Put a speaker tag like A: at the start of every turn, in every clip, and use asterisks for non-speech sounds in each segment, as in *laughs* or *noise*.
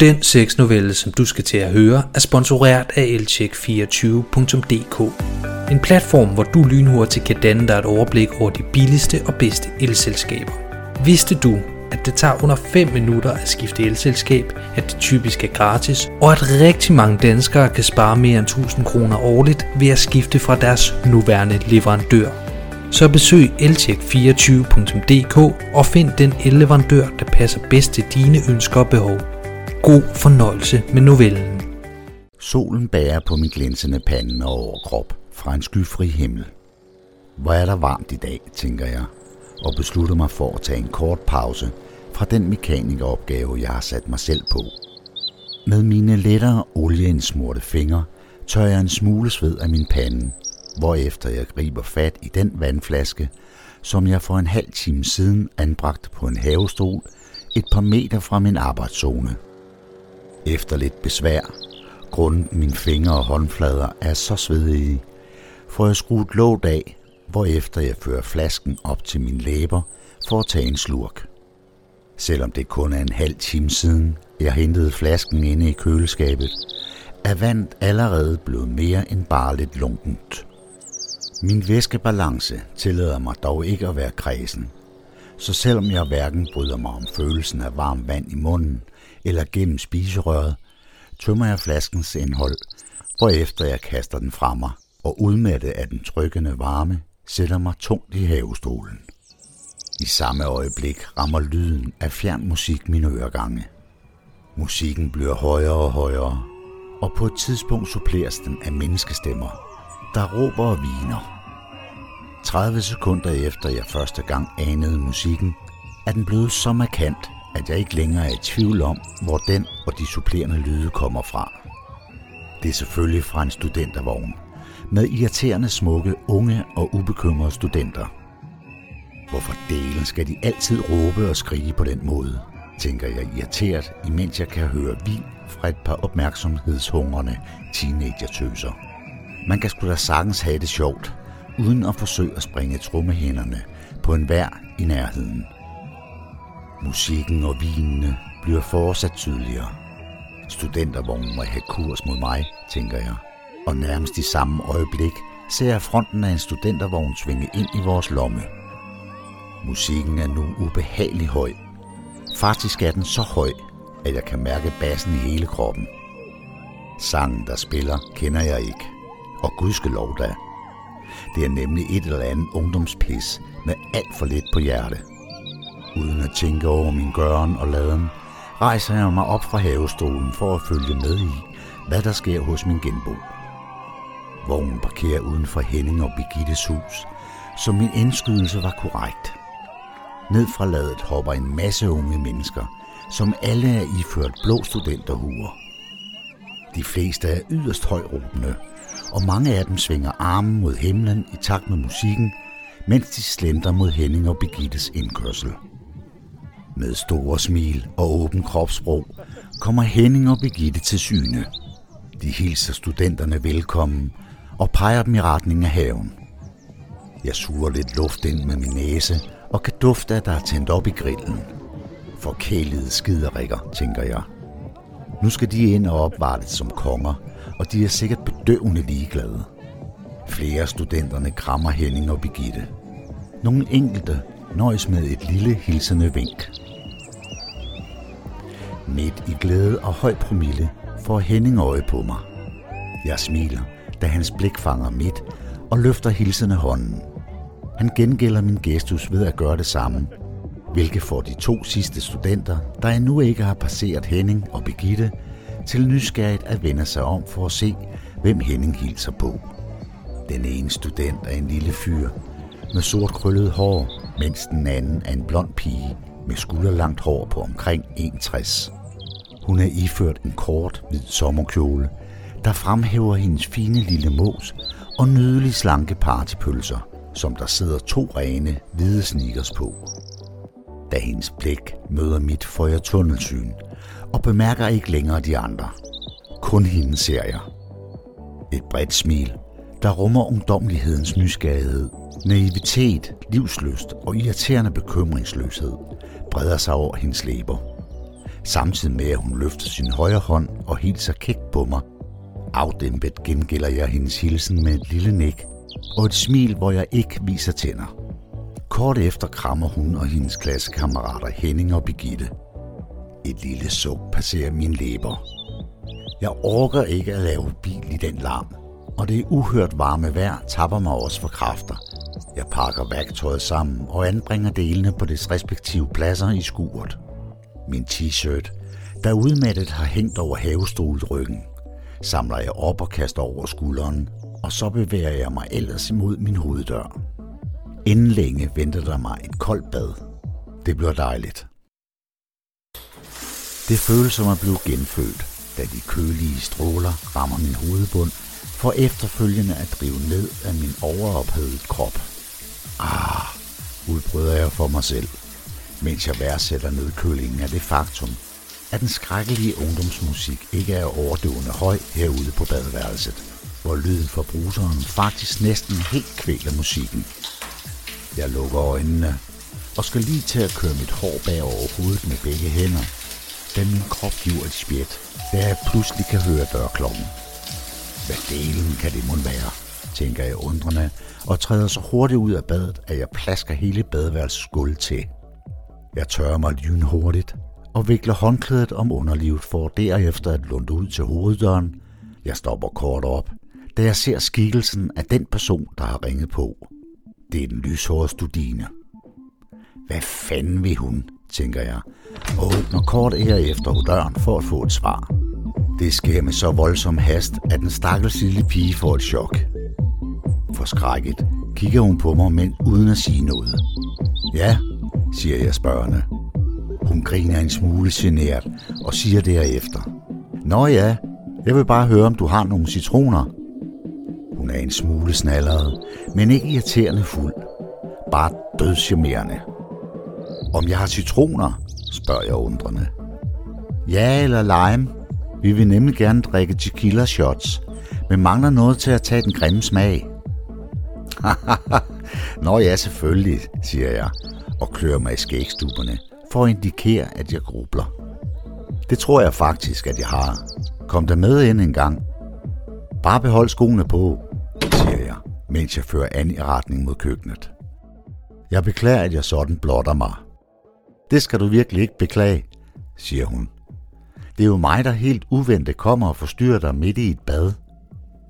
A: Den sexnovelle, som du skal til at høre, er sponsoreret af elcheck24.dk. En platform, hvor du lynhurtigt kan danne dig et overblik over de billigste og bedste elselskaber. Vidste du, at det tager under 5 minutter at skifte elselskab, at det typisk er gratis, og at rigtig mange danskere kan spare mere end 1000 kroner årligt ved at skifte fra deres nuværende leverandør. Så besøg elcheck24.dk og find den elleverandør, der passer bedst til dine ønsker og behov. God fornøjelse med novellen.
B: Solen bærer på min glinsende pande og overkrop fra en skyfri himmel. Hvor er der varmt i dag, tænker jeg, og beslutter mig for at tage en kort pause fra den mekanikeropgave, jeg har sat mig selv på. Med mine lettere olieindsmurte fingre tør jeg en smule sved af min pande, hvorefter jeg griber fat i den vandflaske, som jeg for en halv time siden anbragt på en havestol et par meter fra min arbejdszone. Efter lidt besvær, grundet mine fingre og håndflader er så svedige, får jeg skruet låget af, hvorefter jeg fører flasken op til min læber for at tage en slurk. Selvom det kun er en halv time siden, jeg hentede flasken inde i køleskabet, er vandet allerede blevet mere end bare lidt lunkent. Min væskebalance tillader mig dog ikke at være kredsen, så selvom jeg hverken bryder mig om følelsen af varmt vand i munden eller gennem spiserøret, tømmer jeg flaskens indhold, hvorefter jeg kaster den fra mig og udmattet af den trykkende varme sætter mig tungt i havestolen. I samme øjeblik rammer lyden af fjern musik mine øregange. Musikken bliver højere og højere, og på et tidspunkt suppleres den af menneskestemmer, der råber og viner. 30 sekunder efter jeg første gang anede musikken, er den blevet så markant, at jeg ikke længere er i tvivl om, hvor den og de supplerende lyde kommer fra. Det er selvfølgelig fra en studentervogn, med irriterende smukke, unge og ubekymrede studenter. Hvorfor delen skal de altid råbe og skrige på den måde, tænker jeg irriteret, imens jeg kan høre vin fra et par opmærksomhedshungrende teenager-tøser. Man kan sgu da sagtens have det sjovt, uden at forsøge at springe trummehænderne på en vær i nærheden. Musikken og vinene bliver fortsat tydeligere. Studentervognen må have kurs mod mig, tænker jeg. Og nærmest i samme øjeblik ser jeg fronten af en studentervogn svinge ind i vores lomme. Musikken er nu ubehagelig høj. Faktisk er den så høj, at jeg kan mærke bassen i hele kroppen. Sangen, der spiller, kender jeg ikke. Og gudskelov da. Det er nemlig et eller andet ungdomspis med alt for lidt på hjerte. Uden at tænke over min gøren og laden, rejser jeg mig op fra havestolen for at følge med i, hvad der sker hos min genbo. Vognen parkerer uden for Henning og Birgittes hus, så min indskydelse var korrekt. Ned fra ladet hopper en masse unge mennesker, som alle er iført blå studenterhuer. De fleste er yderst højråbende, og mange af dem svinger armen mod himlen i takt med musikken, mens de slender mod Henning og Birgittes indkørsel. Med store smil og åben kropssprog kommer Henning og Birgitte til syne. De hilser studenterne velkommen og peger dem i retning af haven. Jeg suger lidt luft ind med min næse og kan dufte, at der er tændt op i grillen. Forkælede skiderikker, tænker jeg. Nu skal de ind og opvartes som konger, og de er sikkert bedøvende ligeglade. Flere af studenterne krammer Henning og Birgitte. Nogle enkelte nøjes med et lille hilsende vink. Midt i glæde og høj promille får Henning øje på mig. Jeg smiler, da hans blik fanger mit og løfter hilsende hånden. Han gengælder min gestus ved at gøre det samme, hvilket får de to sidste studenter, der endnu ikke har passeret Henning og Birgitte, til nysgerrigt at vende sig om for at se, hvem Henning hilser på. Den ene student er en lille fyr med sort krøllet hår, mens den anden er en blond pige med skulderlangt hår på omkring 61. Hun er iført en kort, hvid sommerkjole, der fremhæver hendes fine lille mås og nydelig slanke partypølser, som der sidder to rene, hvide sneakers på. Da hendes blik møder mit, får jeg tunnelsyn og bemærker ikke længere de andre. Kun hende ser jeg. Et bredt smil, der rummer ungdomlighedens nysgerrighed, naivitet, livsløst og irriterende bekymringsløshed, breder sig over hendes læber. samtidig med at hun løfter sin højre hånd og hilser kægt på mig. Afdæmpet gengælder jeg hendes hilsen med et lille nik og et smil, hvor jeg ikke viser tænder. Kort efter krammer hun og hendes klassekammerater Henning og Birgitte. Et lille suk passerer mine læber. Jeg orker ikke at lave bil i den larm, og det uhørt varme vejr tapper mig også for kræfter. Jeg pakker værktøjet sammen og anbringer delene på dets respektive pladser i skuret. Min t-shirt, der udmattet har hængt over havestolet ryggen, samler jeg op og kaster over skulderen, og så bevæger jeg mig ellers imod min hoveddør. Inden længe venter der mig et koldt bad. Det bliver dejligt. Det føles som at blive genfødt, da de kølige stråler rammer min hovedbund, for efterfølgende at drive ned af min overophedet krop. Ah, udbryder jeg for mig selv, mens jeg værdsætter nedkølingen af det faktum, at den skrækkelige ungdomsmusik ikke er overdøvende høj herude på badeværelset, hvor lyden fra bruseren faktisk næsten helt kvæler musikken. Jeg lukker øjnene og skal lige til at køre mit hår bag over hovedet med begge hænder, da min krop giver et spjæt, da jeg pludselig kan høre dørklokken. Hvad delen kan det mon være, tænker jeg undrende, og træder så hurtigt ud af badet, at jeg plasker hele badeværelsets gulv til. Jeg tørrer mig lynhurtigt og vikler håndklædet om underlivet for derefter at lunde ud til hoveddøren. Jeg stopper kort op, da jeg ser skikkelsen af den person, der har ringet på. Det er den lyshårede studine. Hvad fanden vil hun, tænker jeg, og åbner kort efter døren for at få et svar. Det sker med så voldsom hast, at den stakkels lille pige får et chok. Forskrækket kigger hun på mig, men uden at sige noget. Ja, siger jeg spørgende. Hun griner en smule genert og siger derefter. Nå ja, jeg vil bare høre, om du har nogle citroner. Hun er en smule snalleret, men ikke irriterende fuld. Bare dødschammerende. Om jeg har citroner, spørger jeg undrende. Ja, eller lime. Vi vil nemlig gerne drikke tequila shots, men mangler noget til at tage den grimme smag. *laughs* Nå ja, selvfølgelig, siger jeg, og klør mig i skægstuberne for at indikere, at jeg grubler. Det tror jeg faktisk, at jeg har. Kom der med ind en gang. Bare behold skoene på, siger jeg, mens jeg fører an i retning mod køkkenet. Jeg beklager, at jeg sådan blotter mig. Det skal du virkelig ikke beklage, siger hun. Det er jo mig, der helt uventet kommer og forstyrrer dig midt i et bad.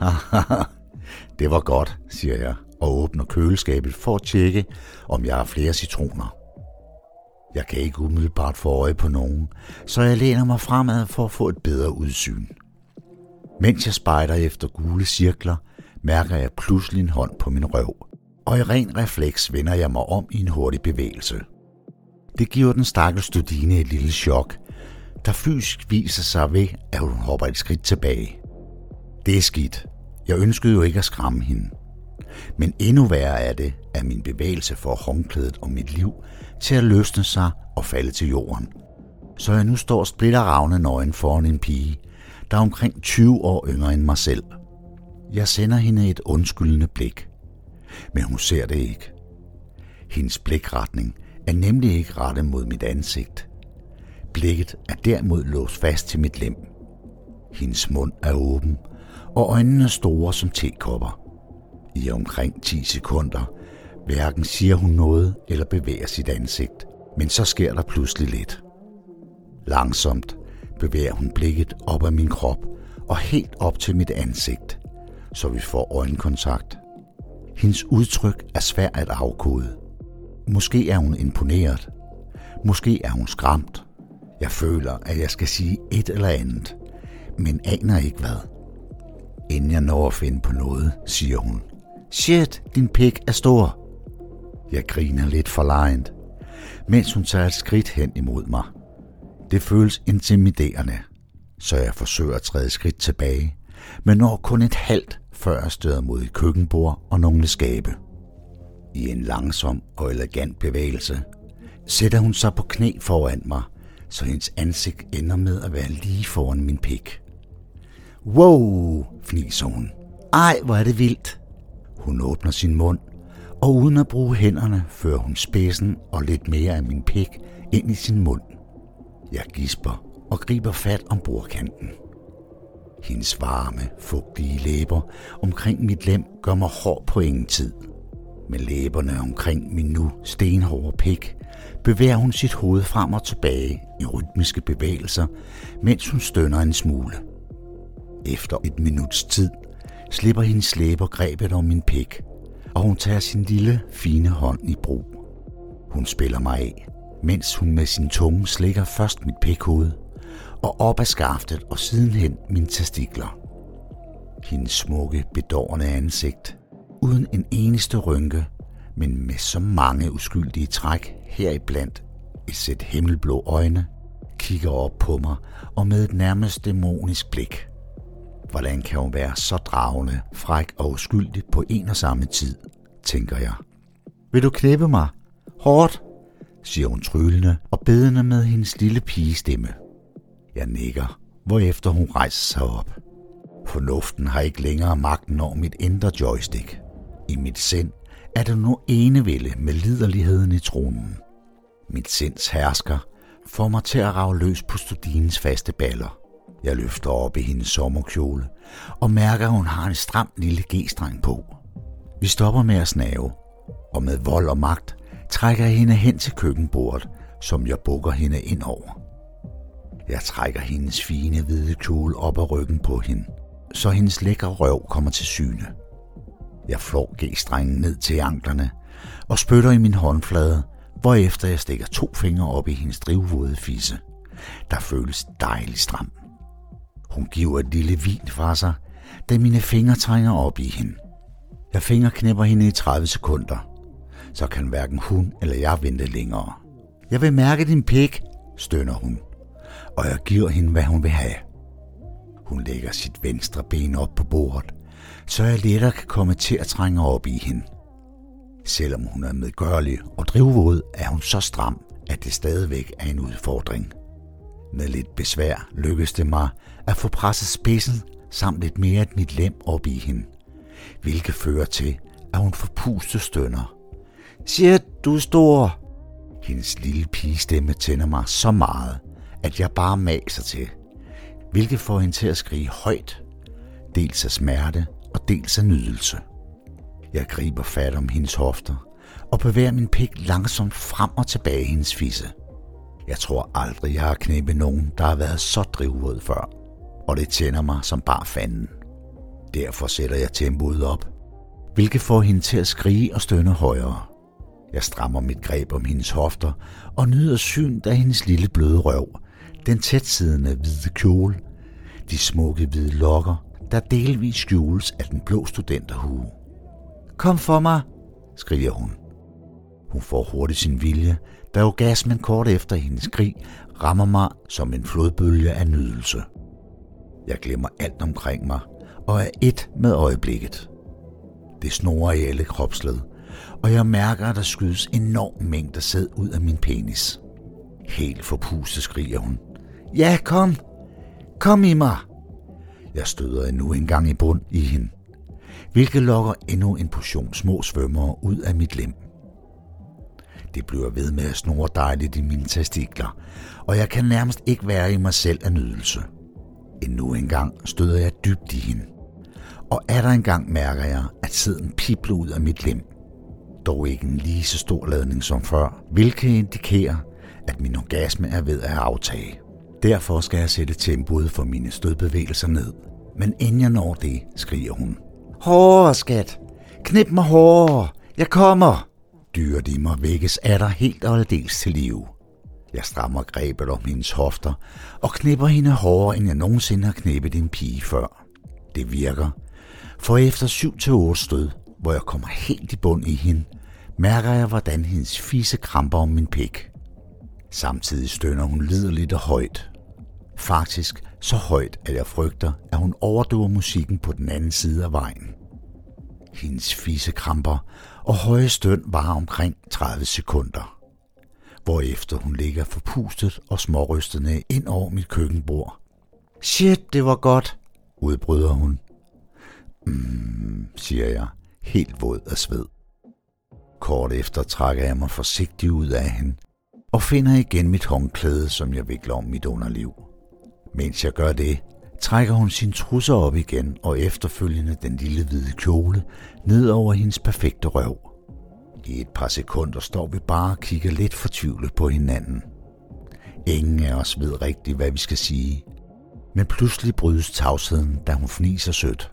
B: *laughs* det var godt, siger jeg og åbner køleskabet for at tjekke, om jeg har flere citroner. Jeg kan ikke umiddelbart få øje på nogen, så jeg læner mig fremad for at få et bedre udsyn. Mens jeg spejder efter gule cirkler, mærker jeg pludselig en hånd på min røv, og i ren refleks vender jeg mig om i en hurtig bevægelse. Det giver den stakkels studine et lille chok, der fysisk viser sig ved, at hun hopper et skridt tilbage. Det er skidt. Jeg ønskede jo ikke at skræmme hende. Men endnu værre er det, at min bevægelse får håndklædet om mit liv til at løsne sig og falde til jorden. Så jeg nu står splitter ravne nøgen foran en pige, der er omkring 20 år yngre end mig selv. Jeg sender hende et undskyldende blik. Men hun ser det ikke. Hendes blikretning er nemlig ikke rettet mod mit ansigt. Blikket er derimod låst fast til mit lem. Hendes mund er åben, og øjnene er store som tekopper. I omkring 10 sekunder hverken siger hun noget eller bevæger sit ansigt, men så sker der pludselig lidt. Langsomt bevæger hun blikket op af min krop og helt op til mit ansigt, så vi får øjenkontakt. Hendes udtryk er svært at afkode. Måske er hun imponeret. Måske er hun skræmt. Jeg føler, at jeg skal sige et eller andet, men aner ikke hvad. Inden jeg når at finde på noget, siger hun. Shit, din pik er stor. Jeg griner lidt forlegent, mens hun tager et skridt hen imod mig. Det føles intimiderende, så jeg forsøger at træde skridt tilbage, men når kun et halvt, før jeg støder mod et køkkenbord og nogle skabe. I en langsom og elegant bevægelse sætter hun sig på knæ foran mig, så hendes ansigt ender med at være lige foran min pik. Wow, fniser hun. Ej, hvor er det vildt. Hun åbner sin mund, og uden at bruge hænderne, fører hun spidsen og lidt mere af min pik ind i sin mund. Jeg gisper og griber fat om bordkanten. Hendes varme, fugtige læber omkring mit lem gør mig hård på ingen tid. Med læberne omkring min nu stenhårde pik bevæger hun sit hoved frem og tilbage i rytmiske bevægelser, mens hun stønner en smule. Efter et minuts tid slipper hendes læber grebet om min pik, og hun tager sin lille, fine hånd i brug. Hun spiller mig af, mens hun med sin tunge slikker først mit pikhoved, og op ad skaftet og sidenhen mine testikler. Hendes smukke, bedårende ansigt, uden en eneste rynke, men med så mange uskyldige træk heriblandt et sæt himmelblå øjne, kigger op på mig og med et nærmest dæmonisk blik. Hvordan kan hun være så dragende, fræk og uskyldig på en og samme tid, tænker jeg. Vil du knæppe mig? Hårdt, siger hun tryllende og bedende med hendes lille pigestemme. Jeg nikker, hvorefter hun rejser sig op. Fornuften har ikke længere magten over mit indre joystick. I mit sind er det nu enevælde med liderligheden i tronen. Mit sinds hersker får mig til at rave løs på studinens faste baller. Jeg løfter op i hendes sommerkjole og mærker, at hun har en stram lille g-streng på. Vi stopper med at snave, og med vold og magt trækker jeg hende hen til køkkenbordet, som jeg bukker hende ind over. Jeg trækker hendes fine hvide kjole op af ryggen på hende, så hendes lækre røv kommer til syne. Jeg flår g-strengen ned til anklerne og spytter i min håndflade, hvorefter jeg stikker to fingre op i hendes drivvåde fisse, der føles dejligt stram. Hun giver et lille vin fra sig, da mine fingre trænger op i hende. Jeg fingerknipper hende i 30 sekunder, så kan hverken hun eller jeg vente længere. Jeg vil mærke din pik, stønner hun, og jeg giver hende, hvad hun vil have. Hun lægger sit venstre ben op på bordet, så jeg lettere kan komme til at trænge op i hende. Selvom hun er medgørlig og drivvåd, er hun så stram, at det stadigvæk er en udfordring. Med lidt besvær lykkes det mig at få presset spidsen samt lidt mere af mit lem op i hende, hvilket fører til, at hun får puste stønner. Shit, du er stor! Hendes lille pigestemme tænder mig så meget, at jeg bare maser til, hvilket får hende til at skrige højt, dels af smerte og dels af nydelse. Jeg griber fat om hendes hofter og bevæger min pik langsomt frem og tilbage i hendes fisse. Jeg tror aldrig, jeg har knæppet nogen, der har været så drivvåd før, og det tænder mig som bare fanden. Derfor sætter jeg tempoet op, hvilket får hende til at skrige og stønne højere. Jeg strammer mit greb om hendes hofter og nyder syn af hendes lille bløde røv, den tætsiddende hvide kjole, de smukke hvide lokker, der delvis skjules af den blå studenterhue. Kom for mig, skriger hun. Hun får hurtigt sin vilje, da orgasmen kort efter hendes skrig rammer mig som en flodbølge af nydelse. Jeg glemmer alt omkring mig og er et med øjeblikket. Det snorer i alle kropsled, og jeg mærker, at der skydes enorm mængder sæd ud af min penis. Helt forpustet skriger hun. Ja, kom! Kom i mig! Jeg støder endnu en gang i bund i hende, hvilket lokker endnu en portion små svømmere ud af mit lem. Det bliver ved med at snore dejligt i mine testikler, og jeg kan nærmest ikke være i mig selv af nydelse. Endnu en gang støder jeg dybt i hende, og er der en gang mærker jeg, at tiden pipler ud af mit lem. Dog ikke en lige så stor ladning som før, hvilket indikerer, at min orgasme er ved at aftage. Derfor skal jeg sætte tempoet for mine stødbevægelser ned. Men inden jeg når det, skriger hun. Hårdere, skat! Knip mig hårdere! Jeg kommer! Dyret i mig vækkes er der helt og aldeles til live. Jeg strammer grebet om hendes hofter og knipper hende hårdere, end jeg nogensinde har knippet en pige før. Det virker, for efter 7-8 stød, hvor jeg kommer helt i bund i hende, mærker jeg, hvordan hendes fise kramper om min pik. Samtidig stønner hun liderligt og højt. Faktisk så højt, at jeg frygter, at hun overdøver musikken på den anden side af vejen. Hendes fisekramper og høje støn var omkring 30 sekunder, hvorefter hun ligger forpustet og smårystende ind over mit køkkenbord. Shit, det var godt, udbryder hun. Mm, siger jeg, helt våd af sved. Kort efter trækker jeg mig forsigtigt ud af hende, og finder igen mit håndklæde, som jeg vikler om mit underliv. Mens jeg gør det, trækker hun sin trusser op igen og efterfølgende den lille hvide kjole ned over hendes perfekte røv. I et par sekunder står vi bare og kigger lidt fortvivlet på hinanden. Ingen af os ved rigtigt, hvad vi skal sige. Men pludselig brydes tavsheden, da hun fniser sødt.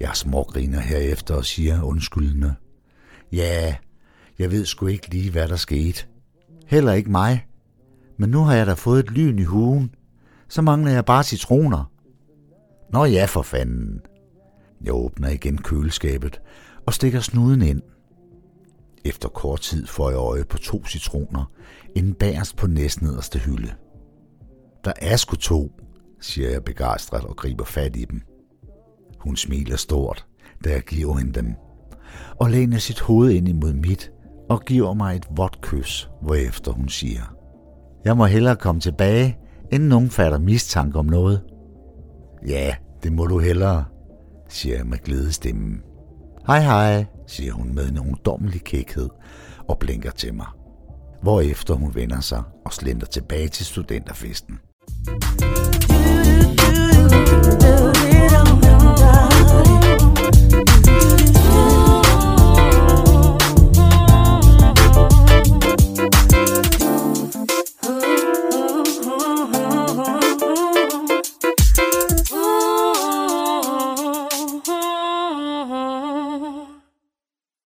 B: Jeg smågriner herefter og siger undskyldende. Ja, jeg ved sgu ikke lige, hvad der skete. Heller ikke mig. Men nu har jeg da fået et lyn i hugen. Så mangler jeg bare citroner. Nå ja, for fanden. Jeg åbner igen køleskabet og stikker snuden ind. Efter kort tid får jeg øje på to citroner, en bagerst på næstnederste hylde. Der er sgu to, siger jeg begejstret og griber fat i dem. Hun smiler stort, da jeg giver hende dem, og læner sit hoved ind imod mit og giver mig et vådt kys, hvorefter hun siger, Jeg må hellere komme tilbage, inden nogen fatter mistanke om noget. Ja, det må du hellere, siger jeg med glædestemmen. Hej hej, siger hun med en ungdommelig kækhed og blinker til mig. Hvorefter hun vender sig og slender tilbage til studenterfesten. Do, do, do, do, do, do, do, do.